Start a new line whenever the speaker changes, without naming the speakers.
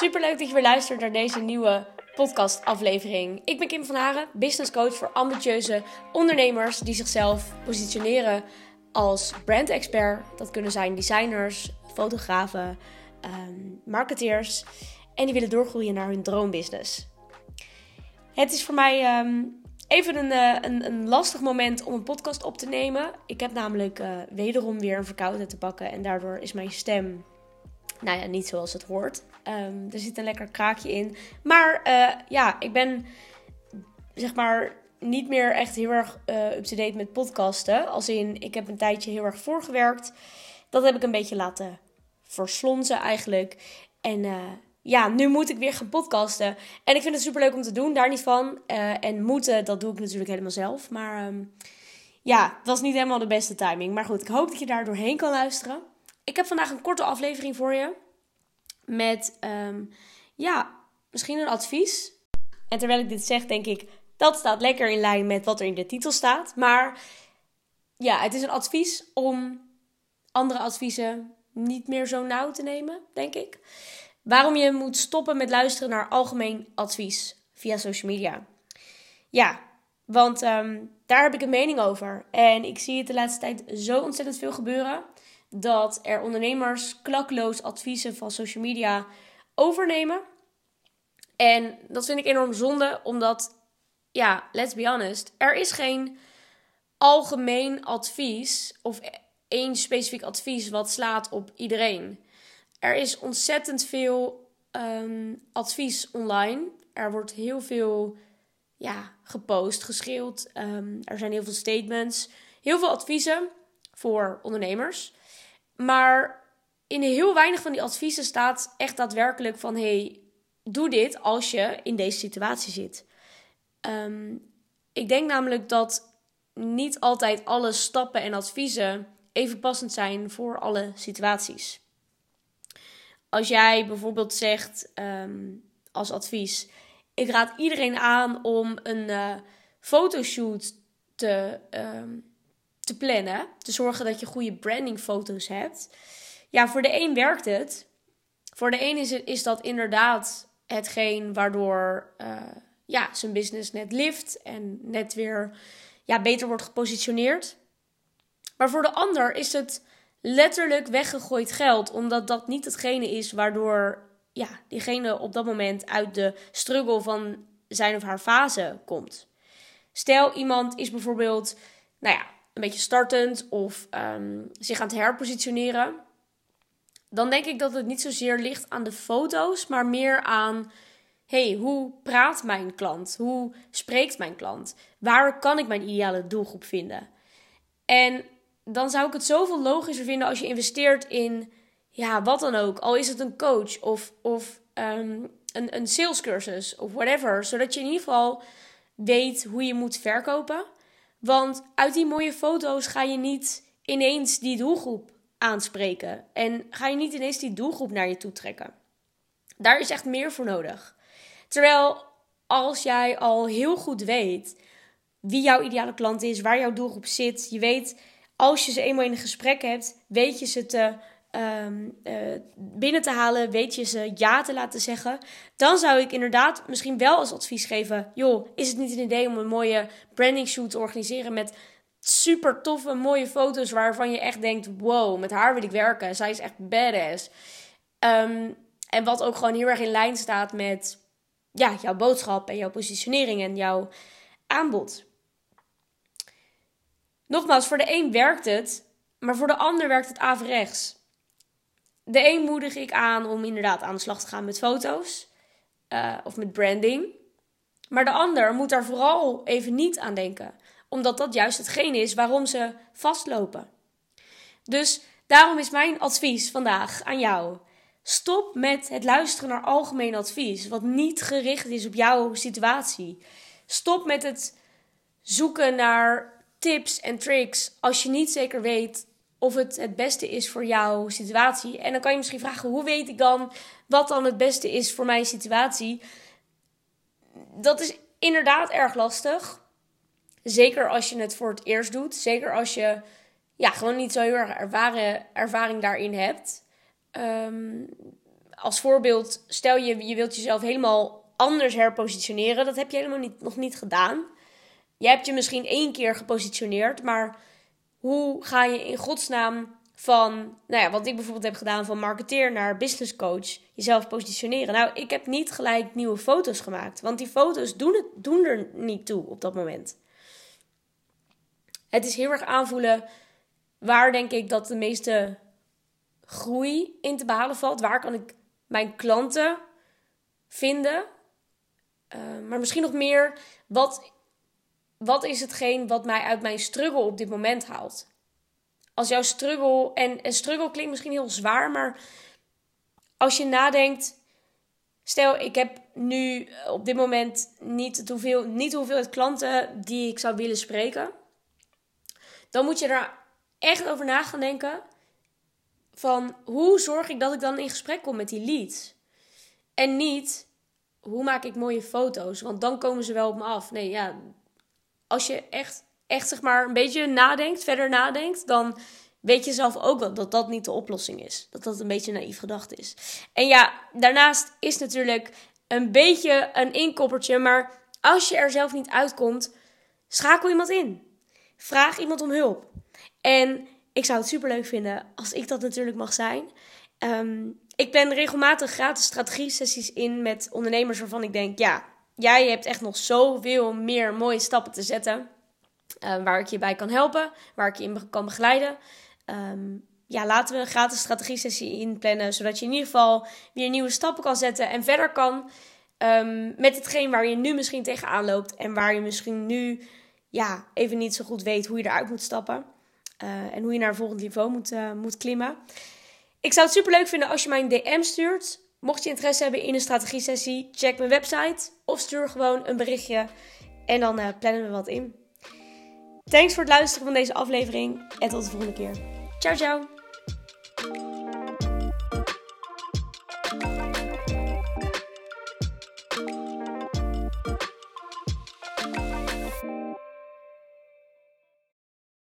Super leuk dat je weer luistert naar deze nieuwe podcast-aflevering. Ik ben Kim van Haren, business coach voor ambitieuze ondernemers die zichzelf positioneren als brand expert. Dat kunnen zijn designers, fotografen, um, marketeers en die willen doorgroeien naar hun droombusiness. Het is voor mij um, even een, uh, een, een, lastig moment om een podcast op te nemen. Ik heb namelijk uh, wederom weer een verkoudheid te pakken en daardoor is mijn stem nou ja, niet zoals het hoort. Um, er zit een lekker kraakje in. Maar uh, ja, ik ben zeg maar niet meer echt heel erg uh, up-to-date met podcasten. Als in, ik heb een tijdje heel erg voorgewerkt. Dat heb ik een beetje laten verslonzen eigenlijk. En uh, ja, nu moet ik weer gaan podcasten. En ik vind het super leuk om te doen, daar niet van. en moeten, dat doe ik natuurlijk helemaal zelf. Maar um, ja, het was niet helemaal de beste timing. Maar goed, ik hoop dat je daar doorheen kan luisteren. Ik heb vandaag een korte aflevering voor je. Met, um, ja, misschien een advies. En terwijl ik dit zeg, denk ik, dat staat lekker in lijn met wat er in de titel staat. Maar ja, het is een advies om andere adviezen niet meer zo nauw te nemen, denk ik. Waarom je moet stoppen met luisteren naar algemeen advies via social media. Ja, want um, daar heb ik een mening over. En ik zie het de laatste tijd zo ontzettend veel gebeuren dat er ondernemers klakloos adviezen van social media overnemen. En dat vind ik enorm zonde, omdat, ja, let's be honest, er is geen algemeen advies of één specifiek advies wat slaat op iedereen. Er is ontzettend veel um, advies online. Er wordt heel veel ja, gepost, geschreeuwd. Um, er zijn heel veel statements, heel veel adviezen voor ondernemers. Maar in heel weinig van die adviezen staat echt daadwerkelijk van: hey, doe dit als je in deze situatie zit. Um, ik denk namelijk dat niet altijd alle stappen en adviezen even passend zijn voor alle situaties. Als jij bijvoorbeeld zegt um, als advies: ik raad iedereen aan om een uh, fotoshoot te, um, te plannen. Te zorgen dat je goede brandingfoto's hebt. Ja, voor de een werkt het. Voor de een is, het, is dat inderdaad hetgeen waardoor uh, ja, zijn business net lift en net weer ja, beter wordt gepositioneerd. Maar voor de ander is het letterlijk weggegooid geld, omdat dat niet hetgene is waardoor ja, diegene op dat moment uit de struggle van zijn of haar fase komt. Stel, iemand is bijvoorbeeld, nou ja, een beetje startend of um, zich aan het herpositioneren, dan denk ik dat het niet zozeer ligt aan de foto's, maar meer aan hey, hoe praat mijn klant? Hoe spreekt mijn klant? Waar kan ik mijn ideale doelgroep vinden? En dan zou ik het zoveel logischer vinden als je investeert in, ja, wat dan ook. Al is het een coach of, of um, een, een salescursus of whatever. Zodat je in ieder geval weet hoe je moet verkopen. Want uit die mooie foto's ga je niet ineens die doelgroep aanspreken. En ga je niet ineens die doelgroep naar je toe trekken. Daar is echt meer voor nodig. Terwijl als jij al heel goed weet wie jouw ideale klant is, waar jouw doelgroep zit, je weet als je ze eenmaal in een gesprek hebt, weet je ze te um, uh, binnen te halen, weet je ze ja te laten zeggen, dan zou ik inderdaad misschien wel als advies geven: joh, is het niet een idee om een mooie branding shoot te organiseren met super toffe, mooie foto's waarvan je echt denkt: wow, met haar wil ik werken. Zij is echt badass. Um, en wat ook gewoon heel erg in lijn staat met ja, jouw boodschap en jouw positionering en jouw aanbod. Nogmaals, voor de een werkt het, maar voor de ander werkt het averechts de een moedig ik aan om inderdaad aan de slag te gaan met foto's uh, of met branding. Maar de ander moet daar vooral even niet aan denken, omdat dat juist hetgeen is waarom ze vastlopen. Dus daarom is mijn advies vandaag aan jou. Stop met het luisteren naar algemeen advies, wat niet gericht is op jouw situatie. Stop met het zoeken naar tips en tricks als je niet zeker weet of het het beste is voor jouw situatie. En dan kan je misschien vragen: hoe weet ik dan wat dan het beste is voor mijn situatie? Dat is inderdaad erg lastig. Zeker als je het voor het eerst doet. Zeker als je ja, gewoon niet zo heel erg ervaring daarin hebt. Um, als voorbeeld, stel je, je wilt jezelf helemaal anders herpositioneren. Dat heb je helemaal niet, nog niet gedaan. Je hebt je misschien één keer gepositioneerd, maar hoe ga je in godsnaam van, nou ja, wat ik bijvoorbeeld heb gedaan van marketeer naar business coach, jezelf positioneren. Nou, ik heb niet gelijk nieuwe foto's gemaakt, want die foto's doen, het, doen er niet toe op dat moment. Het is heel erg aanvoelen waar denk ik dat de meeste groei in te behalen valt. Waar kan ik mijn klanten vinden? Uh, maar misschien nog meer, wat, wat is hetgeen wat mij uit mijn struggle op dit moment haalt? Als jouw struggle, en, en struggle klinkt misschien heel zwaar, maar als je nadenkt, stel ik heb nu op dit moment niet, hoeveel, niet hoeveel klanten die ik zou willen spreken, dan moet je er echt over na gaan denken van hoe zorg ik dat ik dan in gesprek kom met die leads? En niet hoe maak ik mooie foto's, want dan komen ze wel op me af. Nee, ja, als je echt, echt zeg maar een beetje nadenkt, verder nadenkt, dan weet je zelf ook wel dat dat niet de oplossing is. Dat dat een beetje naïef gedacht is. En ja, daarnaast is natuurlijk een beetje een inkoppertje, maar als je er zelf niet uitkomt, schakel iemand in. Vraag iemand om hulp. En ik zou het super leuk vinden als ik dat natuurlijk mag zijn. Ehm, ik ben regelmatig gratis strategie-sessies in met ondernemers waarvan ik denk: ja, jij hebt echt nog zoveel meer mooie stappen te zetten. Uh, waar ik je bij kan helpen, waar ik je in kan begeleiden. Ehm, ja, laten we een gratis strategie-sessie inplannen, zodat je in ieder geval weer nieuwe stappen kan zetten en verder kan um, met hetgeen waar je nu misschien tegenaan loopt en waar je misschien nu ja, even niet zo goed weet hoe je eruit moet stappen. Uh, en hoe je naar een volgend niveau moet, uh, moet klimmen. Ik zou het super leuk vinden als je mij een DM stuurt. Mocht je interesse hebben in een strategie-sessie, check mijn website of stuur gewoon een berichtje en dan uh, plannen we wat in. Thanks voor het luisteren van deze aflevering en tot de volgende keer. Ciao, ciao!